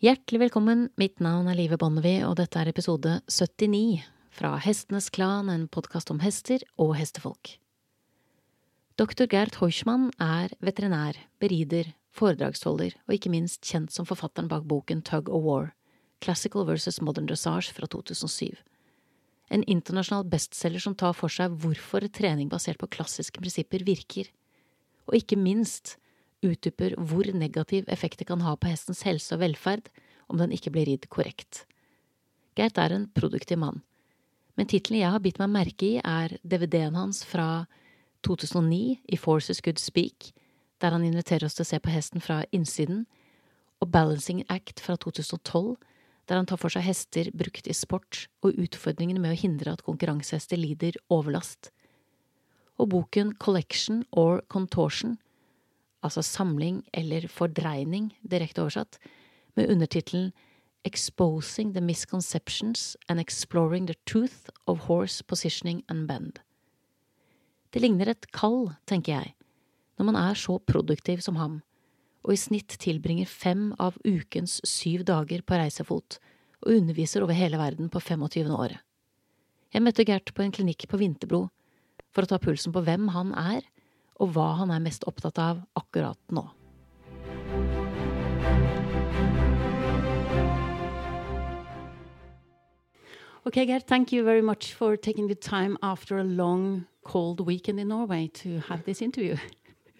Hjertelig velkommen, mitt navn er Live Bonnevie, og dette er episode 79 fra Hestenes Klan, en podkast om hester og hestefolk. Doktor Gerd Heuschmann er veterinær, berider, foredragsholder og ikke minst kjent som forfatteren bak boken Tug of War, Classical versus Modern Dressage fra 2007. En internasjonal bestselger som tar for seg hvorfor trening basert på klassiske prinsipper virker, og ikke minst utdyper hvor negativ effekt det kan ha på hestens helse og velferd om den ikke blir ridd korrekt. Gert er en produktiv mann, men tittelen jeg har bitt meg merke i, er DVD-en hans fra 2009, I Forces Good Speak, der han inviterer oss til å se på hesten fra innsiden, og Balancing Act fra 2012, der han tar for seg hester brukt i sport og utfordringene med å hindre at konkurransehester lider overlast. Og boken Collection or Contortion, altså samling eller fordreining, direkte oversatt, med undertittelen Exposing the Misconceptions and Exploring the Truth of Horse Positioning and Bend. Det ligner et kall, tenker jeg, når man er så produktiv som ham, og i snitt tilbringer fem av ukens syv dager på reisefot og underviser over hele verden på 25. året. Jeg møtte Gert på en klinikk på Vinterbro for å ta pulsen på hvem han er, og hva han er mest opptatt av akkurat nå. Okay, Gert, thank you very much for taking the time after a long, cold weekend in Norway to have this interview.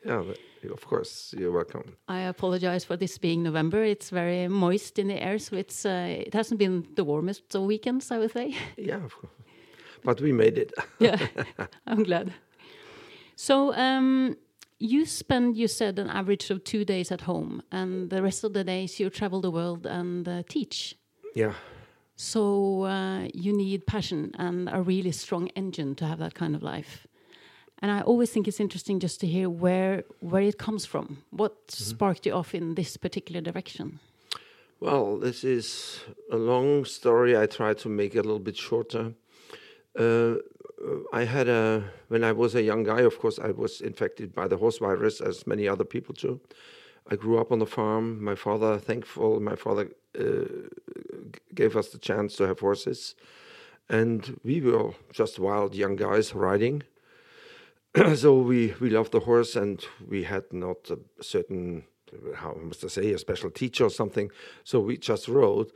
Yeah, of course, you're welcome. I apologize for this being November. It's very moist in the air, so it's uh, it hasn't been the warmest of weekends, I would say. Yeah, but we made it. yeah, I'm glad. So, um, you spend, you said, an average of two days at home, and the rest of the days you travel the world and uh, teach. Yeah. So uh, you need passion and a really strong engine to have that kind of life. And I always think it's interesting just to hear where where it comes from. What mm -hmm. sparked you off in this particular direction? Well, this is a long story. I try to make it a little bit shorter. Uh, I had a when I was a young guy. Of course, I was infected by the horse virus, as many other people too. I grew up on the farm. My father, thankful, my father uh, gave us the chance to have horses. And we were just wild young guys riding. so we, we loved the horse and we had not a certain, how must I say, a special teacher or something. So we just rode.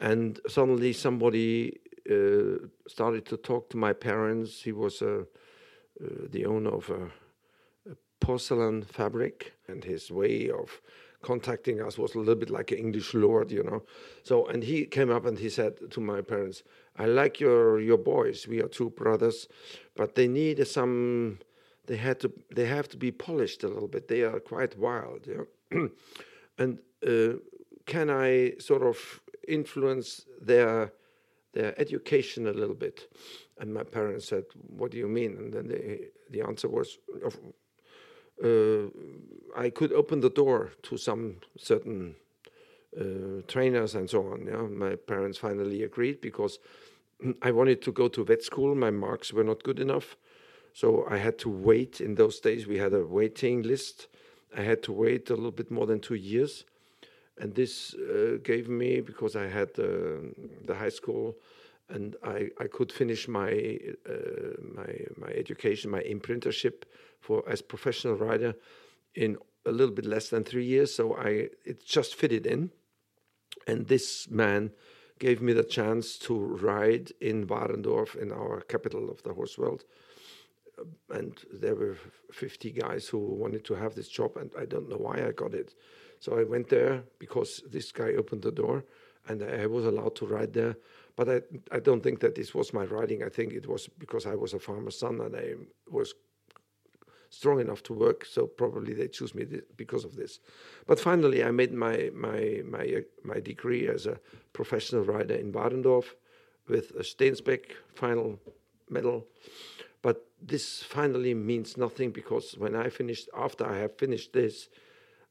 And suddenly somebody uh, started to talk to my parents. He was uh, uh, the owner of a, a porcelain fabric, and his way of contacting us was a little bit like an English lord, you know. So, and he came up and he said to my parents, "I like your your boys. We are two brothers, but they need some. They had to. They have to be polished a little bit. They are quite wild, you know. and uh, can I sort of influence their their education a little bit?" And my parents said, "What do you mean?" And then they, the answer was, uh, I could open the door to some certain uh, trainers and so on. Yeah, my parents finally agreed because I wanted to go to vet school. My marks were not good enough, so I had to wait. In those days, we had a waiting list. I had to wait a little bit more than two years, and this uh, gave me because I had uh, the high school and I, I could finish my uh, my my education, my apprenticeship for as professional rider in a little bit less than three years. So I it just fitted in, and this man gave me the chance to ride in Warendorf, in our capital of the horse world. And there were 50 guys who wanted to have this job, and I don't know why I got it. So I went there because this guy opened the door, and I was allowed to ride there. But I, I don't think that this was my riding. I think it was because I was a farmer's son and I was strong enough to work. So probably they choose me because of this. But finally, I made my my my uh, my degree as a professional rider in Warendorf with a Stensbeck final medal. But this finally means nothing because when I finished, after I have finished this,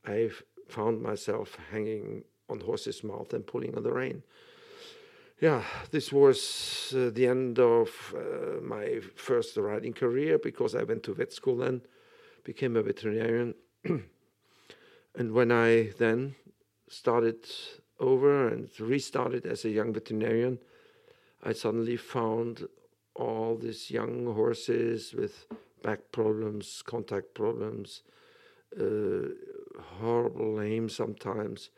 I found myself hanging on horse's mouth and pulling on the rein yeah, this was uh, the end of uh, my first riding career because I went to vet school and became a veterinarian. and when I then started over and restarted as a young veterinarian, I suddenly found all these young horses with back problems, contact problems, uh, horrible lame sometimes.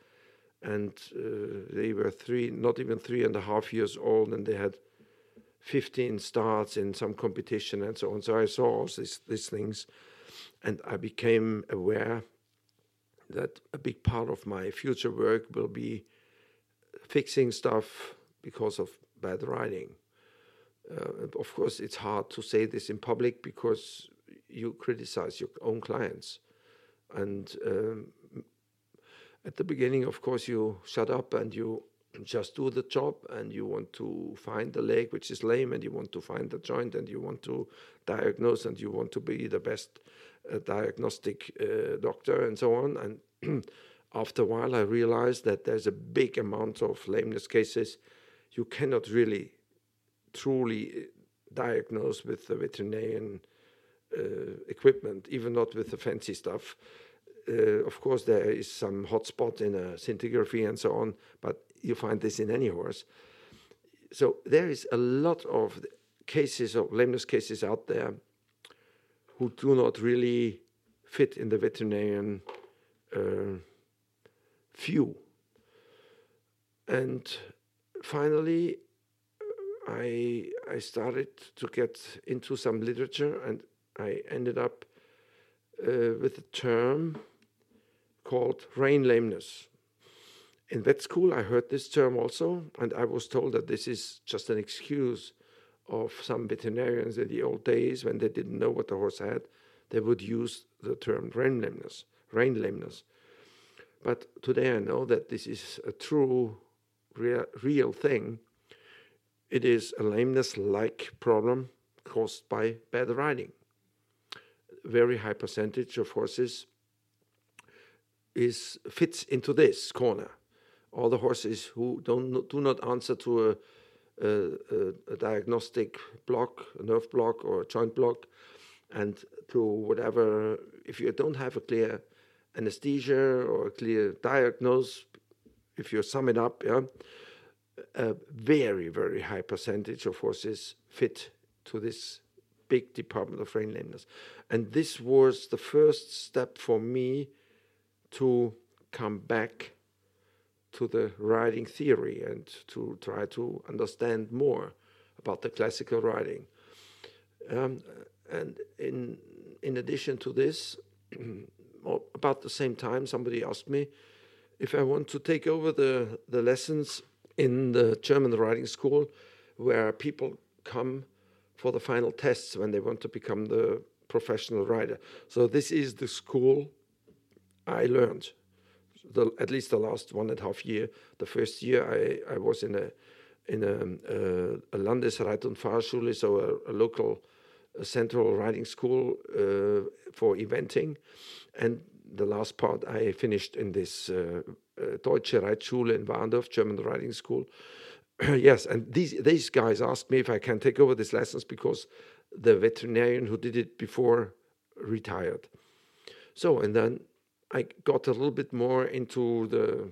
And uh, they were three, not even three and a half years old, and they had 15 starts in some competition and so on. So I saw all these, these things, and I became aware that a big part of my future work will be fixing stuff because of bad riding. Uh, of course, it's hard to say this in public because you criticize your own clients. And um, at the beginning, of course, you shut up and you just do the job and you want to find the leg which is lame and you want to find the joint and you want to diagnose and you want to be the best uh, diagnostic uh, doctor and so on. And after a while, I realized that there's a big amount of lameness cases you cannot really truly uh, diagnose with the veterinarian equipment, even not with the fancy stuff. Uh, of course, there is some hotspot in a scintigraphy and so on, but you find this in any horse. So there is a lot of cases of lameness cases out there who do not really fit in the veterinarian uh, view. And finally, I I started to get into some literature, and I ended up uh, with a term called rein lameness. In vet school, I heard this term also, and I was told that this is just an excuse of some veterinarians in the old days when they didn't know what the horse had. They would use the term rein lameness, rein lameness. But today I know that this is a true, real, real thing. It is a lameness like problem caused by bad riding. Very high percentage of horses is fits into this corner. All the horses who don't do not answer to a, a, a diagnostic block, a nerve block or a joint block, and to whatever. If you don't have a clear anesthesia or a clear diagnosis, if you sum it up, yeah, a very very high percentage of horses fit to this big department of rein lameness, and this was the first step for me to come back to the riding theory and to try to understand more about the classical riding. Um, and in in addition to this, about the same time, somebody asked me if I want to take over the the lessons in the German riding school, where people come for the final tests when they want to become the professional rider. So this is the school I learned, the, at least the last one and a half year. The first year I, I was in a in a, a, a Landesreit- und Fahrschule, so a, a local a central riding school uh, for eventing, and the last part I finished in this uh, uh, Deutsche Reitschule in Warendorf, German riding school. yes, and these these guys asked me if I can take over these lessons because the veterinarian who did it before retired. So, and then I got a little bit more into the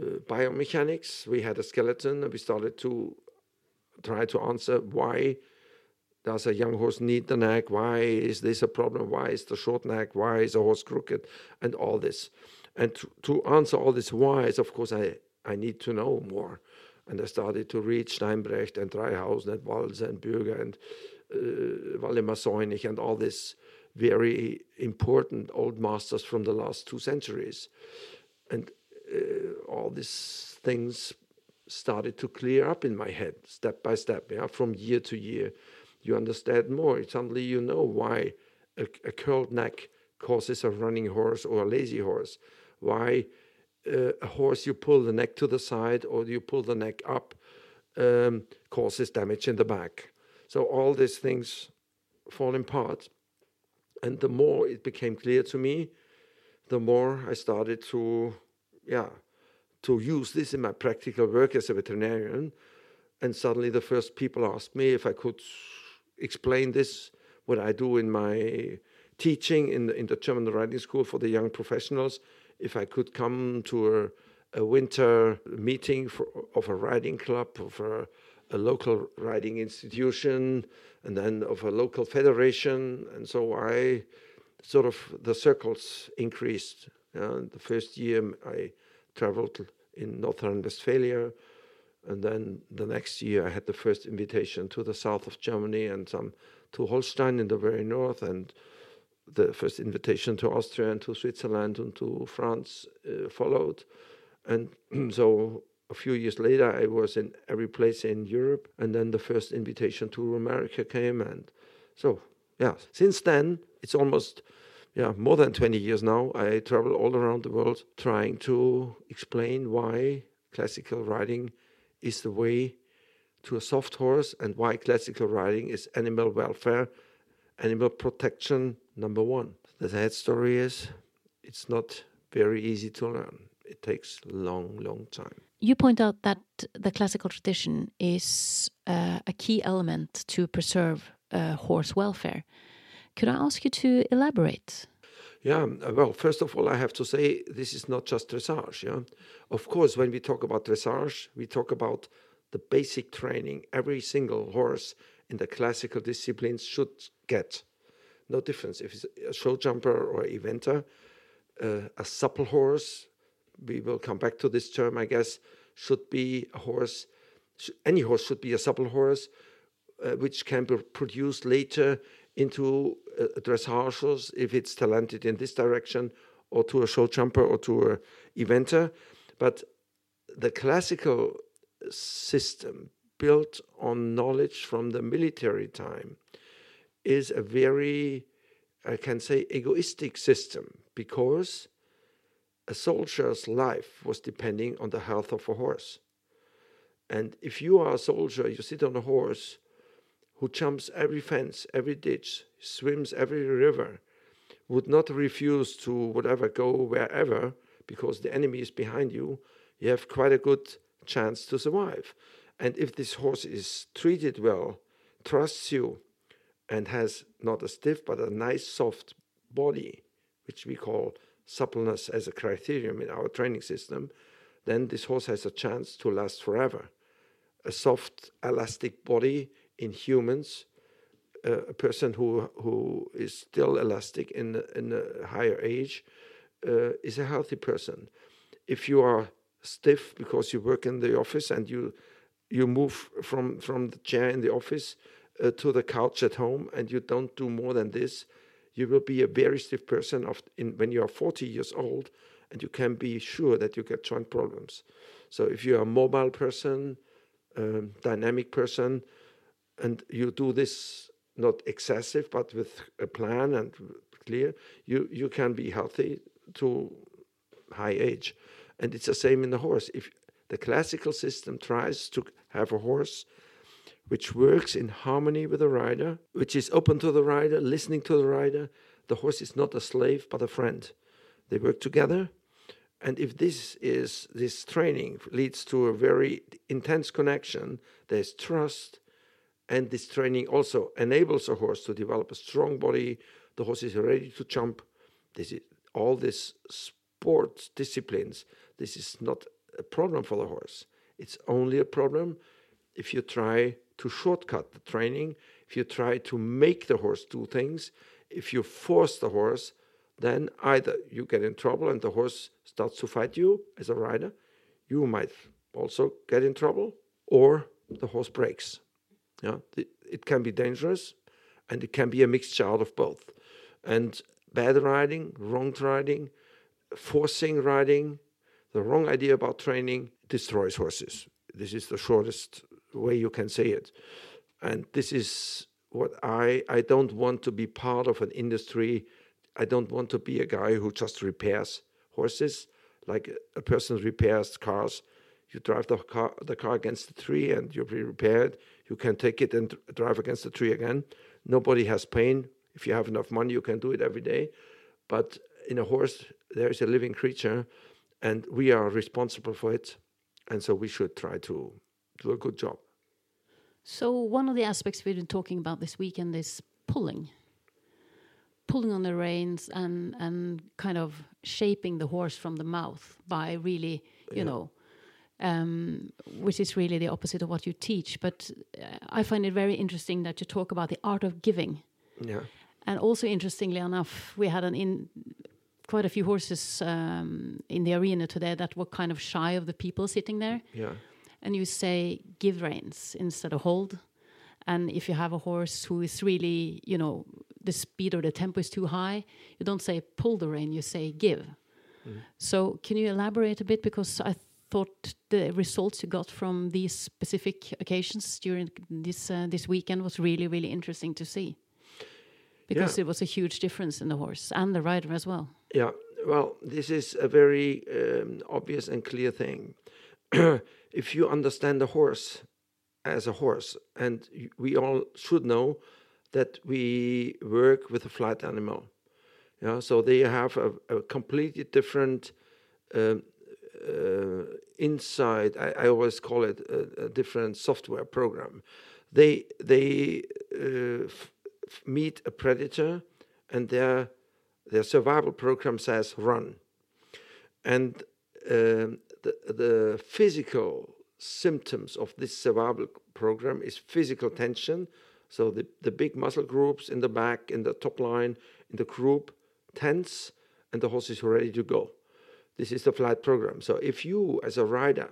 uh, biomechanics. We had a skeleton, and we started to try to answer why does a young horse need the neck? Why is this a problem? Why is the short neck? Why is a horse crooked? And all this. And to, to answer all these whys, of course, I, I need to know more. And I started to read Steinbrecht and Dreihausen and Walser and Bürger and uh, Waldemar Seunig and all these very important old masters from the last two centuries. And uh, all these things started to clear up in my head step by step, yeah, from year to year. You understand more. Suddenly you know why a, a curled neck causes a running horse or a lazy horse. Why uh, a horse you pull the neck to the side or you pull the neck up um, causes damage in the back. So all these things fall apart. And the more it became clear to me, the more I started to, yeah, to use this in my practical work as a veterinarian. And suddenly the first people asked me if I could explain this, what I do in my teaching in the, in the German riding school for the young professionals, if I could come to a, a winter meeting for, of a riding club, of a, a local riding institution, and then of a local federation. And so I sort of the circles increased. Uh, the first year I traveled in northern Westphalia, and then the next year I had the first invitation to the south of Germany and some to Holstein in the very north, and the first invitation to Austria and to Switzerland and to France uh, followed. And so a few years later, I was in every place in Europe, and then the first invitation to America came, and so yeah. Since then, it's almost yeah more than 20 years now. I travel all around the world trying to explain why classical riding is the way to a soft horse, and why classical riding is animal welfare, animal protection number one. The sad story is, it's not very easy to learn. It takes long, long time. You point out that the classical tradition is uh, a key element to preserve uh, horse welfare. Could I ask you to elaborate? Yeah, well, first of all, I have to say this is not just dressage. Yeah, of course, when we talk about dressage, we talk about the basic training every single horse in the classical disciplines should get. No difference if it's a show jumper or eventer, uh, a supple horse we will come back to this term, I guess, should be a horse. Any horse should be a supple horse, uh, which can be produced later into a dressage horse if it's talented in this direction, or to a show jumper or to a eventer. But the classical system built on knowledge from the military time is a very, I can say, egoistic system because a soldier's life was depending on the health of a horse. And if you are a soldier, you sit on a horse who jumps every fence, every ditch, swims every river, would not refuse to whatever go wherever because the enemy is behind you, you have quite a good chance to survive. And if this horse is treated well, trusts you, and has not a stiff but a nice soft body, which we call suppleness as a criterion in our training system, then this horse has a chance to last forever. A soft, elastic body in humans, uh, a person who who is still elastic in in a higher age, uh, is a healthy person. If you are stiff because you work in the office and you you move from from the chair in the office uh, to the couch at home and you don't do more than this, you will be a very stiff person of in, when you are 40 years old, and you can be sure that you get joint problems. So if you are a mobile person, um, dynamic person, and you do this not excessive but with a plan and clear, you you can be healthy to high age, and it's the same in the horse. If the classical system tries to have a horse which works in harmony with the rider, which is open to the rider, listening to the rider. The horse is not a slave but a friend. They work together. And if this is this training leads to a very intense connection, there's trust, and this training also enables a horse to develop a strong body. The horse is ready to jump. This is all these sports disciplines. This is not a problem for the horse. It's only a problem if you try to shortcut the training, if you try to make the horse do things, if you force the horse, then either you get in trouble and the horse starts to fight you as a rider, you might also get in trouble, or the horse breaks. Yeah, it can be dangerous, and it can be a mixture out of both. And bad riding, wrong riding, forcing riding, the wrong idea about training destroys horses. This is the shortest way you can say it. And this is what I I don't want to be part of an industry. I don't want to be a guy who just repairs horses, like a person repairs cars. You drive the car the car against the tree and you repair it. You can take it and drive against the tree again. Nobody has pain. If you have enough money, you can do it every day. But in a horse, there is a living creature, and we are responsible for it. And so we should try to do a good job. So, one of the aspects we've been talking about this weekend is pulling. pulling on the reins and and kind of shaping the horse from the mouth by really, you yeah. know, um, which is really the opposite of what you teach. But uh, I find it very interesting that you talk about the art of giving. Yeah. And also interestingly enough, we had an in quite a few horses um, in the arena today that were kind of shy of the people sitting there. Yeah. And you say give reins instead of hold. And if you have a horse who is really, you know, the speed or the tempo is too high, you don't say pull the rein, you say give. Mm. So can you elaborate a bit because I thought the results you got from these specific occasions during this uh, this weekend was really really interesting to see because yeah. it was a huge difference in the horse and the rider as well. Yeah, well, this is a very um, obvious and clear thing. if you understand the horse as a horse, and we all should know that we work with a flight animal. Yeah, so they have a, a completely different um, uh, inside. I, I, always call it a, a, different software program. They they uh, meet a predator, and their their survival program says run, and um, the the physical symptoms of this survival program is physical tension. So the, the big muscle groups in the back, in the top line, in the croup tense, and the horse is ready to go. This is the flight program. So if you, as a rider,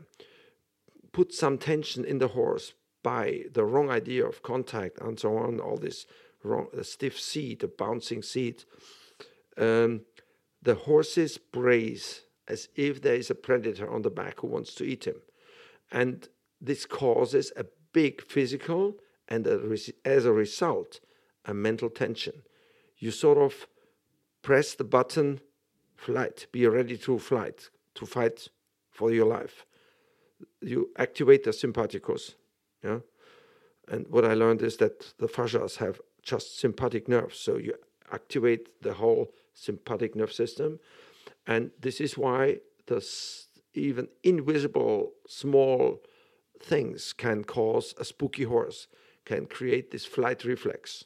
put some tension in the horse by the wrong idea of contact and so on, all this wrong, a stiff seat, a bouncing seat, um, the horses brace as if there is a predator on the back who wants to eat him. And this causes a big physical and a as a result, a mental tension. You sort of press the button, flight, be ready to flight, to fight for your life. You activate the sympathicus. Yeah? And what I learned is that the fascias have just sympathetic nerves. So you activate the whole sympathetic nerve system. And this is why the even invisible small things can cause a spooky horse, can create this flight reflex.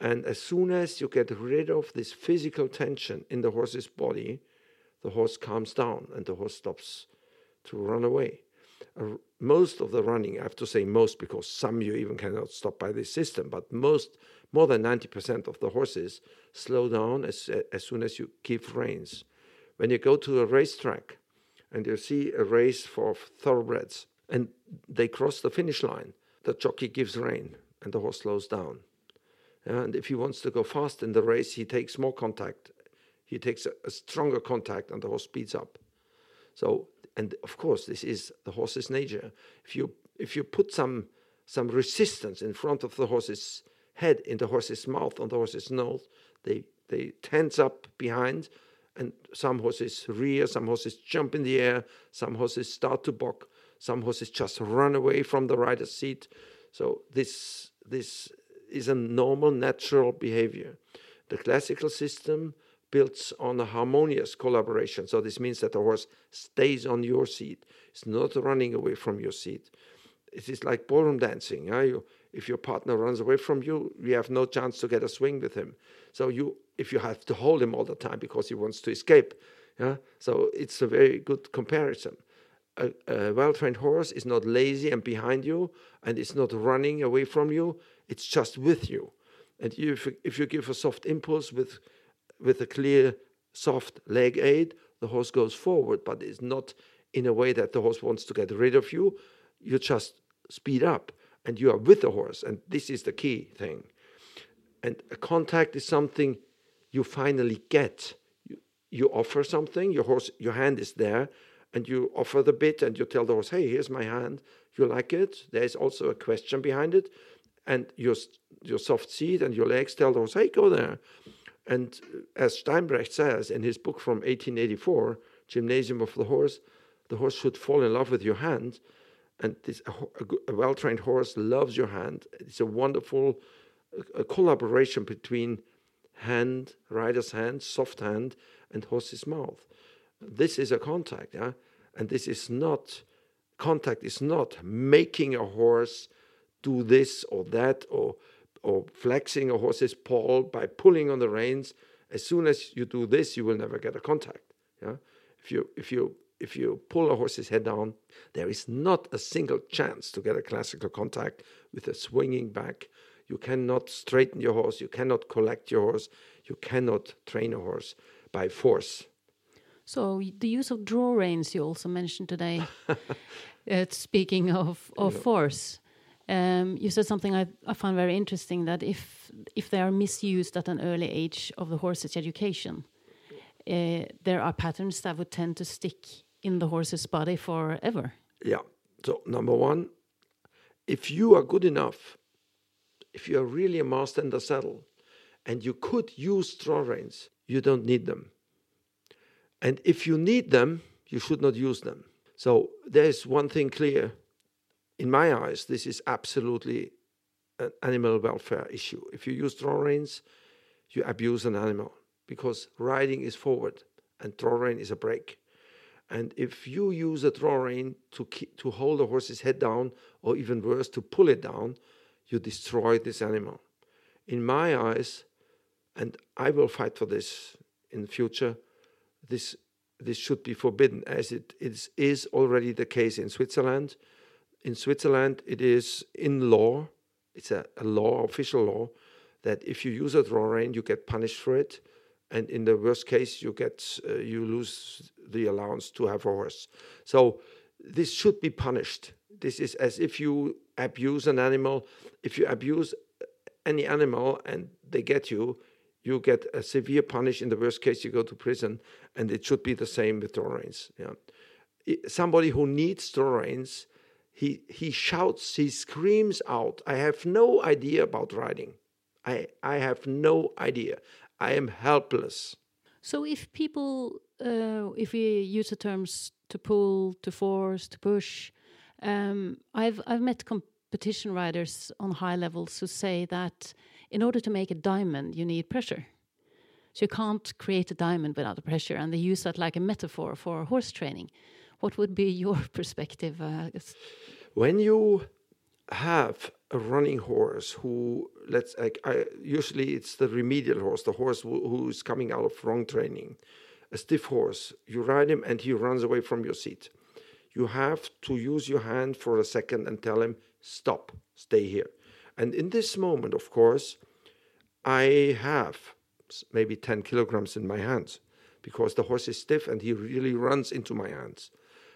And as soon as you get rid of this physical tension in the horse's body, the horse calms down and the horse stops to run away most of the running, I have to say most because some you even cannot stop by this system, but most, more than 90% of the horses slow down as, as soon as you give reins. When you go to a racetrack and you see a race for thoroughbreds and they cross the finish line, the jockey gives rein and the horse slows down. And if he wants to go fast in the race, he takes more contact. He takes a, a stronger contact and the horse speeds up. So and of course this is the horse's nature if you if you put some some resistance in front of the horse's head in the horse's mouth on the horse's nose they they tense up behind and some horses rear some horses jump in the air some horses start to buck some horses just run away from the rider's seat so this this is a normal natural behavior the classical system builds on a harmonious collaboration. So this means that the horse stays on your seat. It's not running away from your seat. It is like ballroom dancing. Yeah? You, if your partner runs away from you, you have no chance to get a swing with him. So you, if you have to hold him all the time because he wants to escape, yeah. So it's a very good comparison. A, a well-trained horse is not lazy and behind you, and it's not running away from you. It's just with you. And if, if you give a soft impulse with with a clear, soft leg aid, the horse goes forward, but it's not in a way that the horse wants to get rid of you. You just speed up and you are with the horse. And this is the key thing. And a contact is something you finally get. You, you offer something, your horse, your hand is there, and you offer the bit and you tell the horse, hey, here's my hand. You like it? There's also a question behind it. And your, your soft seat and your legs tell the horse, hey, go there. And uh, as Steinbrecht says in his book from 1884, Gymnasium of the Horse, the horse should fall in love with your hand. And this, a, a well trained horse loves your hand. It's a wonderful a collaboration between hand, rider's hand, soft hand, and horse's mouth. This is a contact, yeah? and this is not contact is not making a horse do this or that or or flexing a horse's paw by pulling on the reins. As soon as you do this, you will never get a contact. Yeah? If you if you if you pull a horse's head down, there is not a single chance to get a classical contact with a swinging back. You cannot straighten your horse, you cannot collect your horse, you cannot train a horse by force. So the use of draw reins you also mentioned today. uh, speaking of of yeah. force, um, you said something I, I found very interesting that if if they are misused at an early age of the horse's education, uh, there are patterns that would tend to stick in the horse's body forever. Yeah. So number one, if you are good enough, if you are really a master in the saddle, and you could use draw reins, you don't need them. And if you need them, you should not use them. So there's one thing clear. In my eyes, this is absolutely an animal welfare issue. If you use draw reins, you abuse an animal because riding is forward and draw rein is a brake. And if you use a draw rein to keep, to hold a horse's head down, or even worse, to pull it down, you destroy this animal. In my eyes, and I will fight for this in the future, this this should be forbidden, as it is, is already the case in Switzerland. In Switzerland, it is in law, it's a, a law, official law, that if you use a draw rein, you get punished for it and in the worst case you get uh, you lose the allowance to have a horse so this should be punished this is as if you abuse an animal. If you abuse any animal and they get you you get a severe punish. In the worst case you go to prison and it should be the same with draw yeah. Somebody who needs draw he he shouts he screams out i have no idea about riding. I i have no idea. I am helpless. So if people, uh, if we use the terms to pull, to force, to push, um, I've I've met competition riders on high levels who say that in order to make a diamond, you need pressure. So you can't create a diamond without the pressure, and they use that like a metaphor for horse training. What would be your perspective? Uh, when you have a running horse who let's like I, usually it's the remedial horse the horse who, who's coming out of wrong training a stiff horse you ride him and he runs away from your seat you have to use your hand for a second and tell him stop stay here and in this moment of course i have maybe 10 kilograms in my hands because the horse is stiff and he really runs into my hands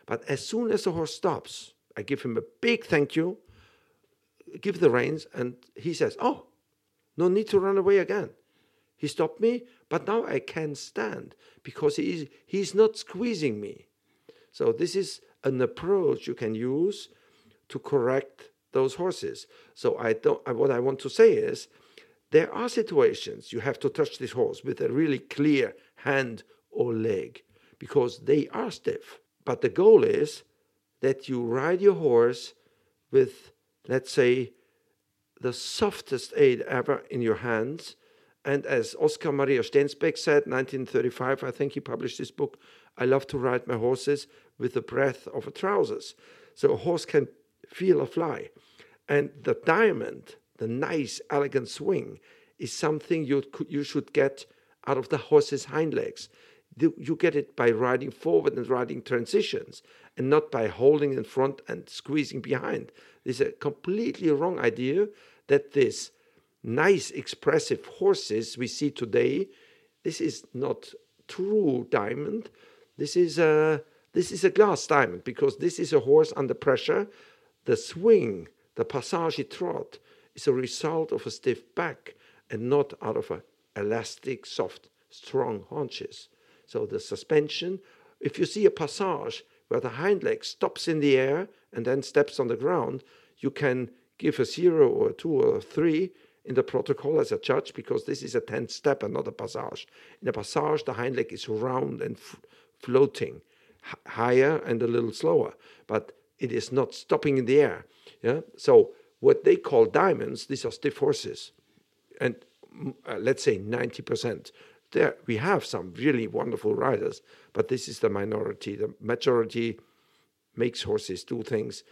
but as soon as the horse stops i give him a big thank you give the reins, and he says, Oh, no need to run away again. He stopped me, but now I can stand because he is, he's not squeezing me. So, this is an approach you can use to correct those horses. So, I don't, what I want to say is there are situations you have to touch this horse with a really clear hand or leg because they are stiff. But the goal is that you ride your horse with let's say, the softest aid ever in your hands. And as Oskar Maria Stensbeck said, 1935, I think he published this book, I love to ride my horses with the breath of a trousers. So a horse can feel a fly. And the diamond, the nice, elegant swing, is something you, you should get out of the horse's hind legs. You get it by riding forward and riding transitions, and not by holding in front and squeezing behind. This is a completely wrong idea that this nice, expressive horses we see today, this is not true diamond. This is a this is a glass diamond because this is a horse under pressure. The swing, the passage trot, is a result of a stiff back and not out of a elastic, soft, strong haunches. So the suspension, if you see a passage where the hind leg stops in the air and then steps on the ground, you can give a zero or a two or a three in the protocol as a judge because this is a 10 step and not a passage. In a passage, the hind leg is round and f- floating higher and a little slower, but it is not stopping in the air. Yeah. So what they call diamonds, these are stiff horses, and uh, let's say 90%. There we have some really wonderful riders, but this is the minority. The majority makes horses do things.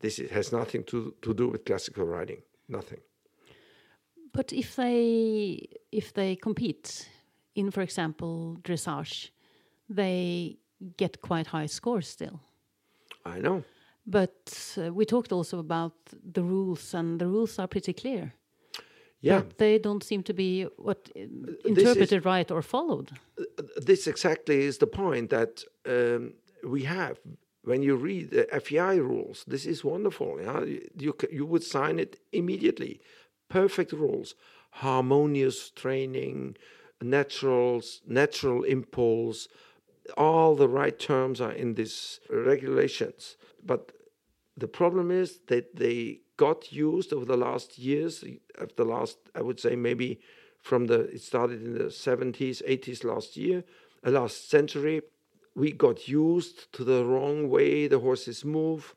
This has nothing to, to do with classical riding. Nothing. But if they if they compete in, for example, dressage, they get quite high scores still. I know. But uh, we talked also about the rules, and the rules are pretty clear. Yeah. But they don't seem to be what uh, is- interpreted right or followed. this exactly is the point that um, we have when you read the FEI rules. This is wonderful. Yeah? You, you you would sign it immediately. Perfect rules, harmonious training, naturals, natural impulse. All the right terms are in these regulations. But the problem is that they got used over the last years, of the last, I would say maybe from the, it started in the 70s, 80s last year, uh, last century. We got used to the wrong way the horses move,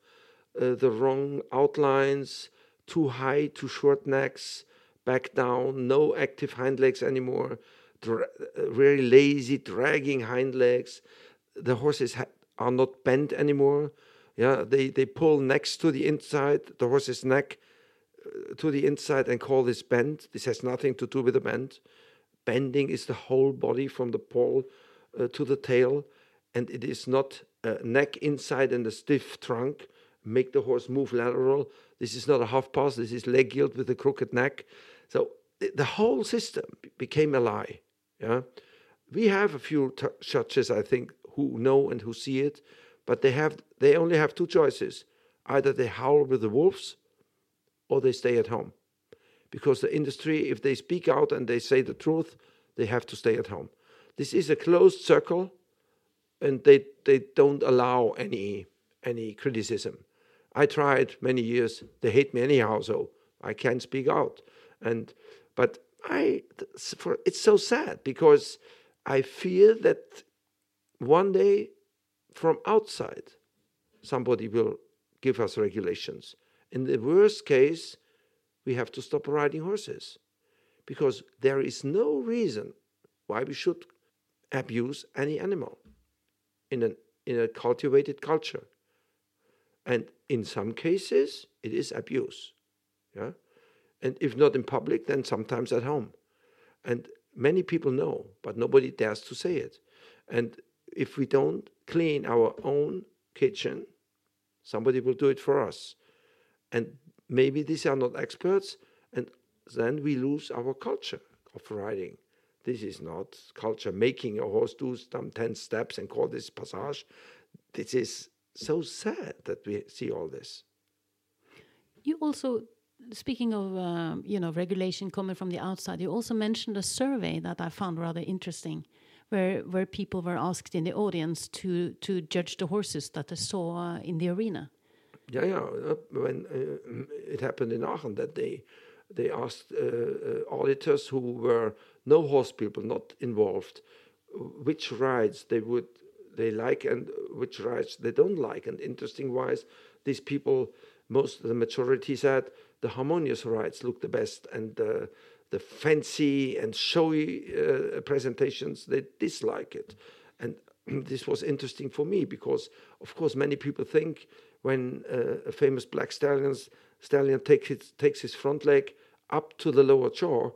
uh, the wrong outlines, too high, too short necks, back down, no active hind legs anymore, very lazy, dragging hind legs. The horses are not bent anymore. Yeah, they, they pull next to the inside, the horse's neck uh, to the inside and call this bend. This has nothing to do with the bend. Bending is the whole body from the poll uh, to the tail, and it is not uh, neck inside and a stiff trunk. Make the horse move lateral. This is not a half pass. This is leg yield with a crooked neck. So the whole system became a lie. Yeah, we have a few t- I think, who know and who see it, but they have they only have two choices: either they howl with the wolves, or they stay at home. Because the industry, if they speak out and they say the truth, they have to stay at home. This is a closed circle, and they they don't allow any any criticism. I tried many years. They hate me anyhow, so I can't speak out. And but I for it's so sad because I fear that one day from outside somebody will give us regulations. In the worst case, we have to stop riding horses because there is no reason why we should abuse any animal in, an, in a cultivated culture. And in some cases, it is abuse. Yeah? And if not in public, then sometimes at home. And many people know, but nobody dares to say it. And if we don't clean our own kitchen, somebody will do it for us. And maybe these are not experts, and then we lose our culture of riding. This is not culture making a horse do some 10 steps and call this passage. This is so sad that we see all this. You also, speaking of um, you know regulation coming from the outside, you also mentioned a survey that I found rather interesting, where where people were asked in the audience to to judge the horses that they saw uh, in the arena. Yeah, yeah. uh, When uh, it happened in Aachen that they they asked uh, uh, auditors who were no horse people, not involved, which rides they would they like and which rides they don't like. And interesting wise, these people, most of the majority said the harmonious rides look the best, and the the fancy and showy uh, presentations they dislike it. And this was interesting for me because, of course, many people think when uh, a famous black stallions, stallion take his, takes his front leg up to the lower jaw,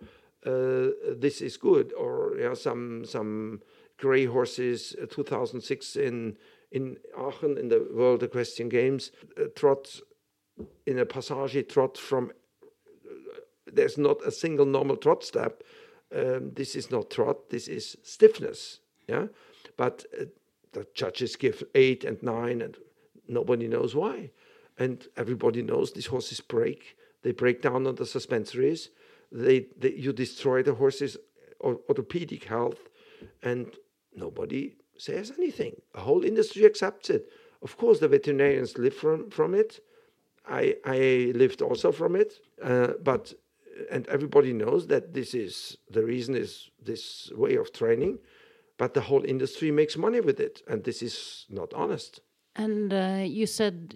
uh, this is good. Or some some gray horses, uh, 2006 in in Aachen in the World Equestrian Games, uh, trot in a passage trot from. there's not a single normal trot step. Um, this is not trot. This is stiffness. Yeah, but uh, the judges give eight and nine, and nobody knows why. And everybody knows these horses break. They break down on the suspensories. They, they you destroy the horse's orthopedic health, and nobody says anything. The whole industry accepts it. Of course, the veterinarians live from from it. I I lived also from it, uh, but and everybody knows that this is the reason is this way of training, but the whole industry makes money with it, and this is not honest. And uh, you said,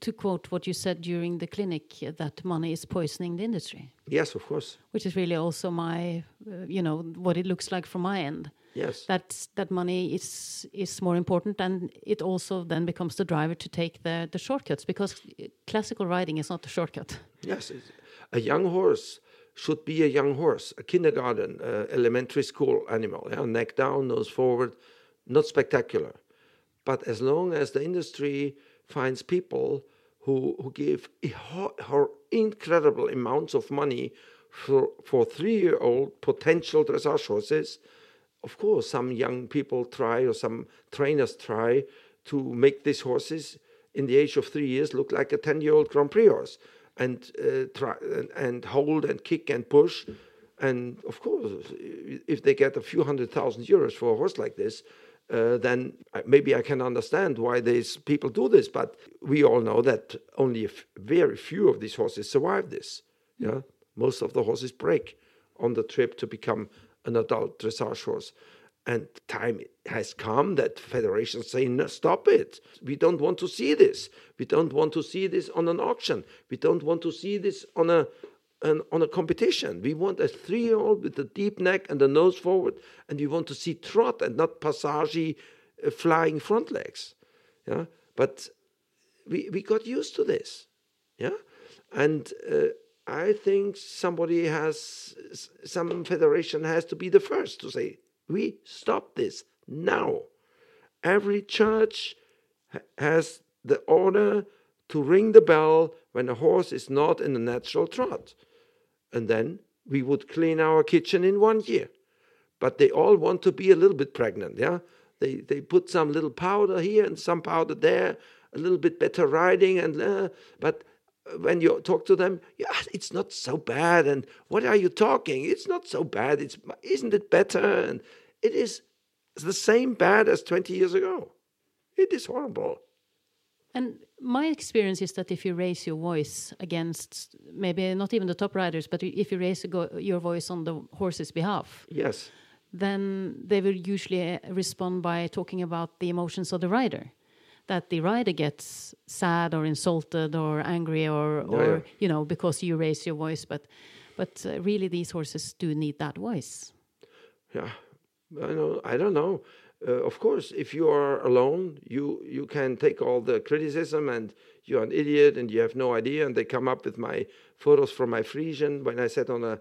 to quote what you said during the clinic, that money is poisoning the industry, Yes, of course. which is really also my, uh, you know, what it looks like from my end. Yes. That that money is is more important, and it also then becomes the driver to take the the shortcuts because classical riding is not the shortcut. Yes, a young horse should be a young horse, a kindergarten, uh, elementary school animal, yeah? neck down, nose forward, not spectacular. But as long as the industry finds people who, who give incredible amounts of money for, for three year old potential dressage horses, of course, some young people try or some trainers try to make these horses in the age of three years look like a 10 year old Grand Prix horse and uh, try and, and, hold and kick and push. And of course, if they get a few hundred thousand euros for a horse like this, uh, then maybe I can understand why these people do this. But we all know that only very few of these horses survive this. Yeah, most of the horses break on the trip to become an adult dressage horse. And time has come that federations say, no, stop it. We don't want to see this. We don't want to see this on an auction. We don't want to see this on a an, on a competition. We want a three-year-old with a deep neck and a nose forward, and we want to see trot and not passage uh, flying front legs. Yeah, but we we got used to this. Yeah, and uh, I think somebody has some federation has to be the first to say we stop this now. Every church has the order to ring the bell when a horse is not in a natural trot. And then we would clean our kitchen in one year. But they all want to be a little bit pregnant, yeah? They, they put some little powder here and some powder there, a little bit better riding, and uh, but when you talk to them, yeah, it's not so bad. And what are you talking? It's not so bad. It's isn't it better? And it is the same bad as 20 years ago. It is horrible. And my experience is that if you raise your voice against maybe not even the top riders, but if you raise your voice on the horse's behalf, yes, then they will usually uh, respond by talking about the emotions of the rider that the rider gets sad or insulted or angry or, or yeah. you know because you raise your voice but but uh, really these horses do need that voice. Yeah. I know i don't know. Uh, of course if you are alone you you can take all the criticism and you're an idiot and you have no idea and they come up with my photos from my Friesian. When i sat on a,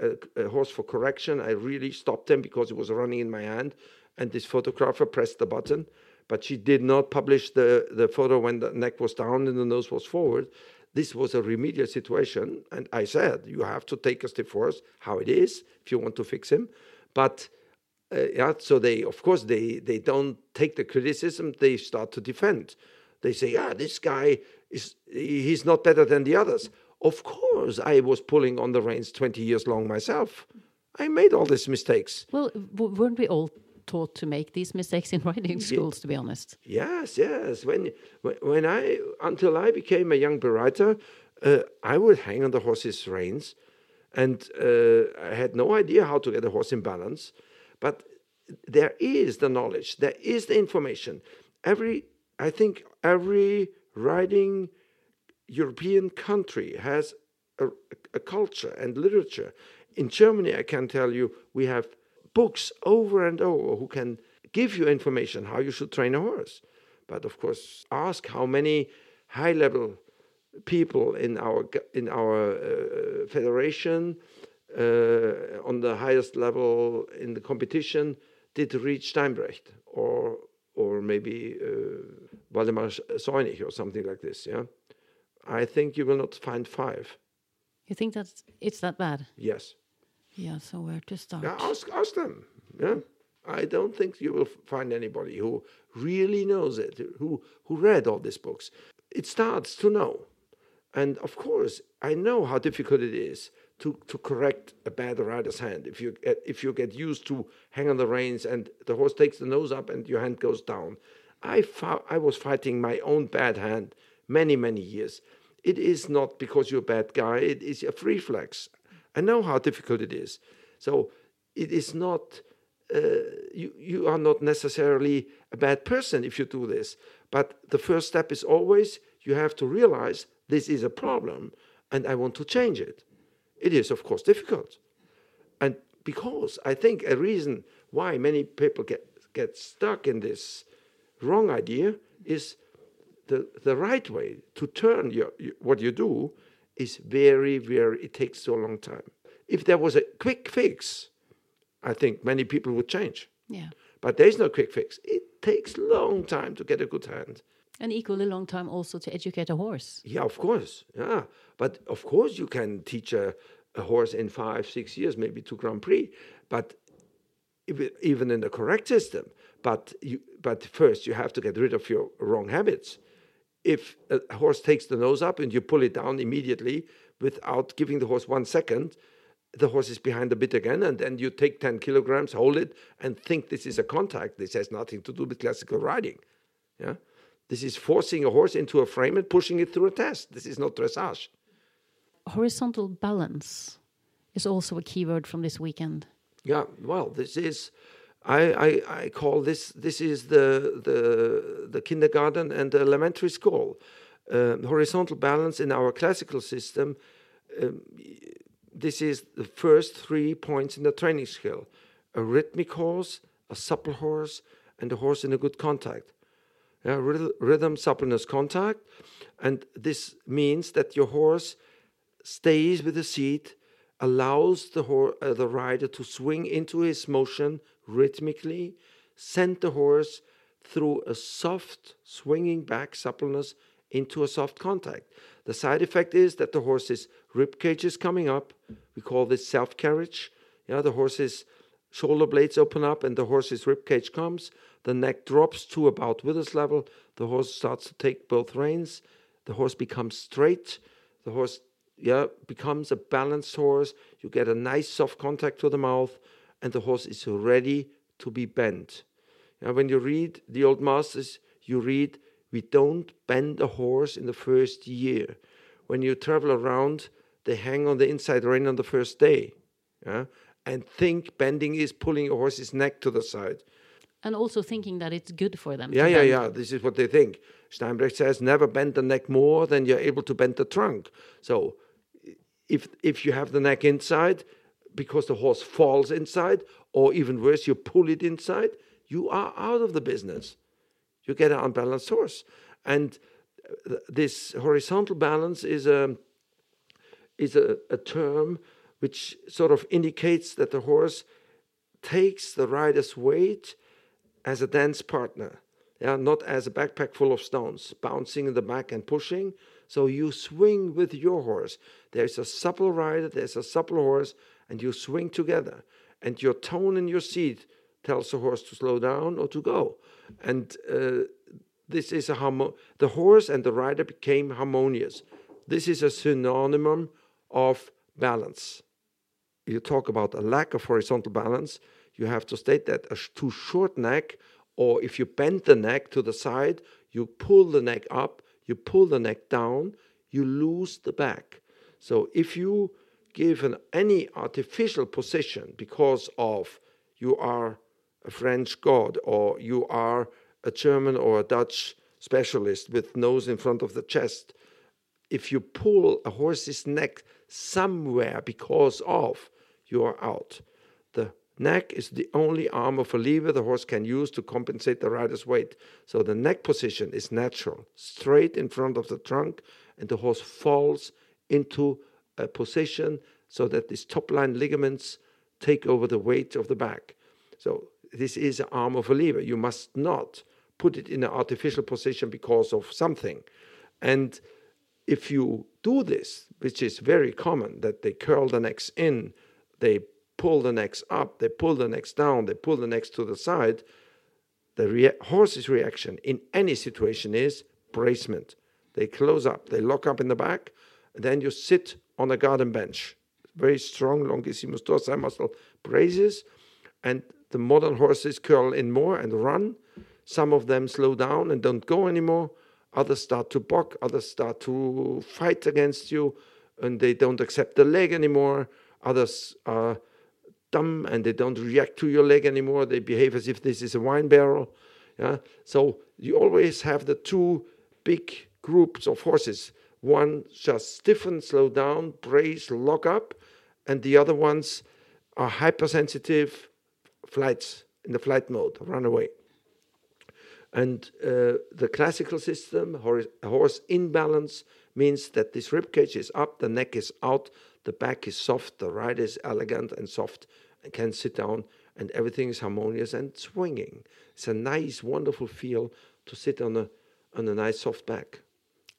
a, a horse for correction i really stopped him because it was running in my hand and this photographer pressed the button but she did not publish the, the photo when the neck was down and the nose was forward. This was a remedial situation, and I said, you have to take a step forward, how it is, if you want to fix him. But uh, yeah, so they, of course, they they don't take the criticism. They start to defend. They say, yeah, this guy is he's not better than the others. Of course, I was pulling on the reins twenty years long myself. I made all these mistakes. Well, weren't we all taught to make these mistakes in riding schools, to be honest. Yes, yes. When when I until I became a young bereiter, uh, I would hang on the horse's reins, and uh, I had no idea how to get a horse in balance. But there is the knowledge, there is the information. Every I think every riding European country has a, a culture and literature. In Germany, I can tell you, we have books over and over who can give you information how you should train a horse. But of course, ask how many high level people in our in our uh, federation uh, on the highest level in the competition did reach Steinbrecht or or maybe uh, Waldemar Seunig or something like this. Yeah, I think you will not find five. You think that it's that bad? Yes. Yeah, so where to start? Yeah, ask, ask them. Yeah. I don't think you will find anybody who really knows it, who, who read all these books. It starts to know. And of course, I know how difficult it is to, to correct a bad rider's hand. If you, get, if you get used to hang on the reins and the horse takes the nose up and your hand goes down. I, I was fighting my own bad hand many, many years. It is not because you're a bad guy, it is a reflex. I know how difficult it is. So it is not, uh, you, you are not necessarily a bad person if you do this. But the first step is always you have to realize this is a problem and I want to change it. It is, of course, difficult. And because I think a reason why many people get, get stuck in this wrong idea is the, the right way to turn your, your, what you do is very, very, it takes so long time. if there was a quick fix, I think many people would change. Yeah. But there is no quick fix. It takes long time to get a good hand. And equally long time also to educate a horse. Yeah, of course. Yeah, but of course you can teach a, a horse in five, six years, maybe to Grand Prix. But if- even in the correct system, but you, but first you have to get rid of your wrong habits. If a horse takes the nose up and you pull it down immediately without giving the horse one second, the horse is behind the bit again, and then you take 10 kilograms, hold it, and think this is a contact. This has nothing to do with classical riding. Yeah, this is forcing a horse into a frame and pushing it through a test. This is not dressage. Horizontal balance is also a keyword from this weekend. Yeah, well, this is, I, I, I call this this is the the the kindergarten and the elementary school. Um, horizontal balance in our classical system. Um, this is the first three points in the training skill: a rhythmic horse, a supple horse, and a horse in a good contact. Yeah, rhythm, suppleness, contact, and this means that your horse stays with the seat, allows the, uh, the rider to swing into his motion rhythmically, send the horse through a soft swinging back suppleness into a soft contact. The side effect is that the horse's rib cage is coming up. We call this self carriage. Yeah, the horse's shoulder blades open up and the horse's rib cage comes. The neck drops to about withers level. The horse starts to take both reins. The horse becomes straight. The horse yeah, becomes a balanced horse. You get a nice soft contact to the mouth, and the horse is ready to be bent. Yeah, when you read the old masters, you read, we don't bend a horse in the first year. When you travel around, they hang on the inside rein on the first day. Yeah, and think bending is pulling a horse's neck to the side. And also thinking that it's good for them. Yeah, yeah, bend. yeah. This is what they think. Steinbrecht says, never bend the neck more than you're able to bend the trunk. So, if if you have the neck inside, because the horse falls inside, or even worse, you pull it inside, you are out of the business. You get an unbalanced horse, and uh, this horizontal balance is a is a, a term which sort of indicates that the horse takes the rider's weight as a dance partner, yeah, not as a backpack full of stones, bouncing in the back and pushing. So you swing with your horse. There's a supple rider, there's a supple horse, and you swing together. And your tone in your seat tells the horse to slow down or to go. And uh, this is a harmo- the horse and the rider became harmonious. This is a synonym of balance. You talk about a lack of horizontal balance, you have to state that a sh- too short neck, or if you bend the neck to the side, you pull the neck up, you pull the neck down, you lose the back. So if you give an, any artificial position because of you are a French god or you are a German or a Dutch specialist with nose in front of the chest, if you pull a horse's neck somewhere because of, you are out. The neck is the only arm of a lever the horse can use to compensate the rider's weight. So the neck position is natural, straight in front of the trunk, and the horse falls into a position so that these top line ligaments take over the weight of the back. So this is an arm of a lever. You must not put it in an artificial position because of something. And if you do this, which is very common, that they curl the necks in, they pull the necks up, they pull the necks down, they pull the necks to the side, the rea- horse's reaction in any situation is bracement. They close up, they lock up in the back, and then you sit on a garden bench. Very strong longissimus dorsi muscle braces, and the modern horses curl in more and run. Some of them slow down and don't go anymore. Others start to buck, others start to fight against you, and they don't accept the leg anymore. Others are dumb and they don't react to your leg anymore. They behave as if this is a wine barrel. Yeah. So you always have the two big groups of horses. One just stiffen, slow down, brace, lock up, and the other ones are hypersensitive flights in the flight mode, run away. And uh, the classical system, hor- horse in balance, means that this rib cage is up, the neck is out, The back is soft, the rider is elegant and soft and can sit down, and everything is harmonious and swinging. It's a nice, wonderful feel to sit on a on a nice soft back.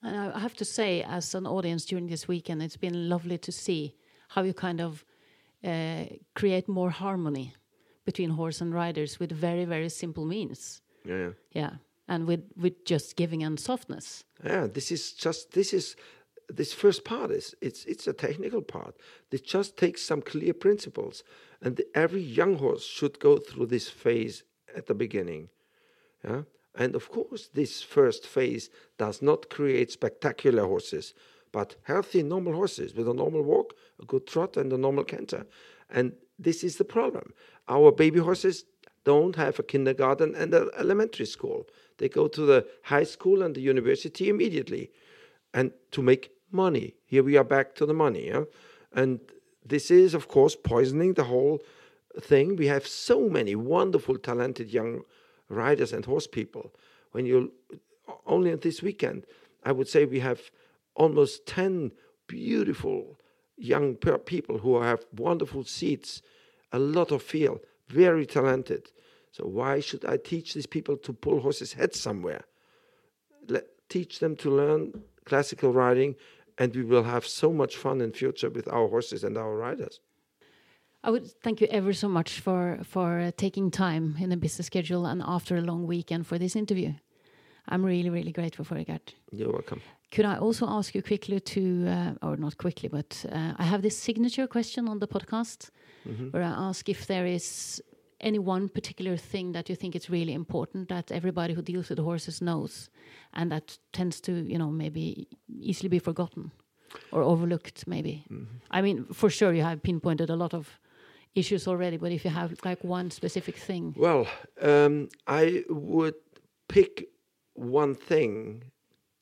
And I have to say, as an audience during this weekend, it's been lovely to see how you kind of uh, create more harmony between horse and riders with very, very simple means. Yeah, yeah. Yeah. And with, with just giving and softness. Yeah, this is just this is this first part is it's it's a technical part. It just takes some clear principles, and the, every young horse should go through this phase at the beginning. Yeah, and of course, this first phase does not create spectacular horses, but healthy, normal horses with a normal walk, a good trot, and a normal canter. And this is the problem. Our baby horses don't have a kindergarten and an elementary school. They go to the high school and the university immediately. And to make money, here we are back to the money. Yeah? And this is, of course, poisoning the whole thing. We have so many wonderful, talented young riders and horse people. When you only on this weekend, I would say we have almost 10 beautiful young people who have wonderful seats, a lot of feel, very talented. So why should I teach these people to pull horses' heads somewhere? Let, teach them to learn classical riding, and we will have so much fun in future with our horses and our riders. I would thank you ever so much for for uh, taking time in a busy schedule and after a long weekend for this interview. I'm really, really grateful for it, Gerd. You're welcome. Could I also ask you quickly to, uh, or not quickly, but uh, I have this signature question on the podcast where I ask if there is any one particular thing that you think is really important that everybody who deals with horses knows and that tends to, you know, maybe easily be forgotten or overlooked, maybe. I mean, for sure, you have pinpointed a lot of issues already, but if you have like one specific thing. Well, um, I would pick one thing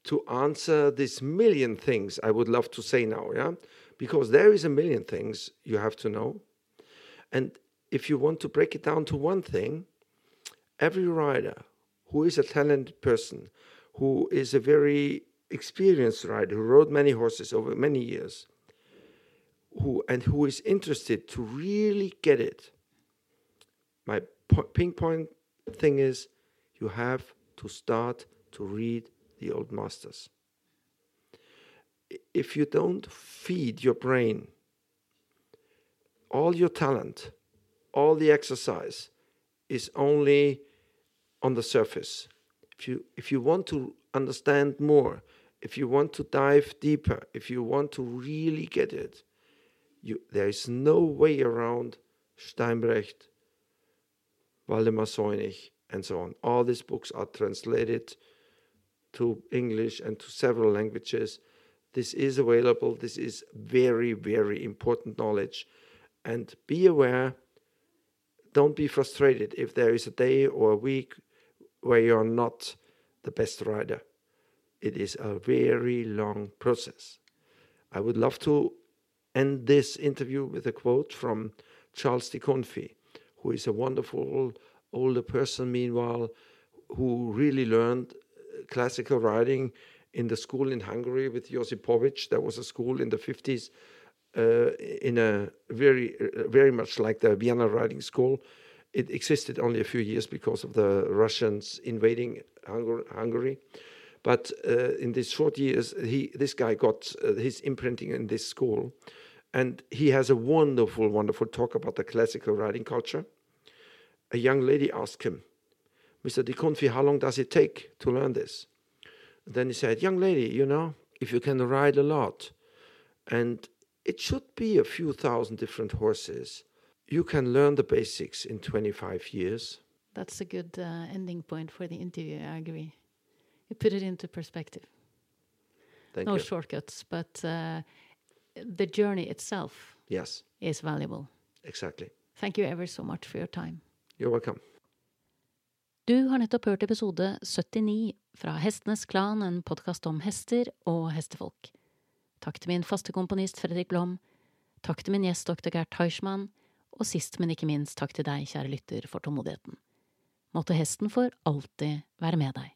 to answer this million things I would love to say now, yeah? Because there is a million things you have to know. And if you want to break it down to one thing, every rider who is a talented person, who is a very experienced rider, who rode many horses over many years, who and who is interested to really get it. My po- ping point thing is you have to start to read the old masters. If you don't feed your brain all your talent, all the exercise is only on the surface. If you if you want to understand more, if you want to dive deeper, if you want to really get it, you, there is no way around Steinbrecht, Waldemar Seunig, and so on. All these books are translated to English and to several languages. This is available. This is very, very important knowledge. And be aware, don't be frustrated if there is a day or a week where you're not the best rider. It is a very long process. I would love to end this interview with a quote from Charles de Kunffy, who is a wonderful older person, meanwhile, who really learned uh, classical riding in the school in Hungary with Josipovic. There was a school in the 50s uh, in a very, uh, very much like the Vienna riding school. It existed only a few years because of the Russians invading Hungary. But uh, in these short years, he this guy got uh, his imprinting in this school, and he has a wonderful, wonderful talk about the classical riding culture. A young lady asked him, "Mr. De Kunffy, how long does it take to learn this?" And then he said, "Young lady, you know, if you can ride a lot, and it should be a few thousand different horses, you can learn the basics in 25 years." That's a good uh, ending point for the interview, I agree. You put it into perspective. Thank no you. shortcuts, but uh, the journey itself Yes, is valuable. exactly. Thank you ever so much for your time. You're welcome. Du har nettopp hørt episode 79 fra Hestenes Klan, en podkast om hester og hestefolk. Takk til min faste komponist Fredrik Blom, takk til min gjest dr. Gert Heischmann. og sist, men ikke minst takk til deg, kjære lytter, for tålmodigheten. Måtte hesten for alltid være med deg.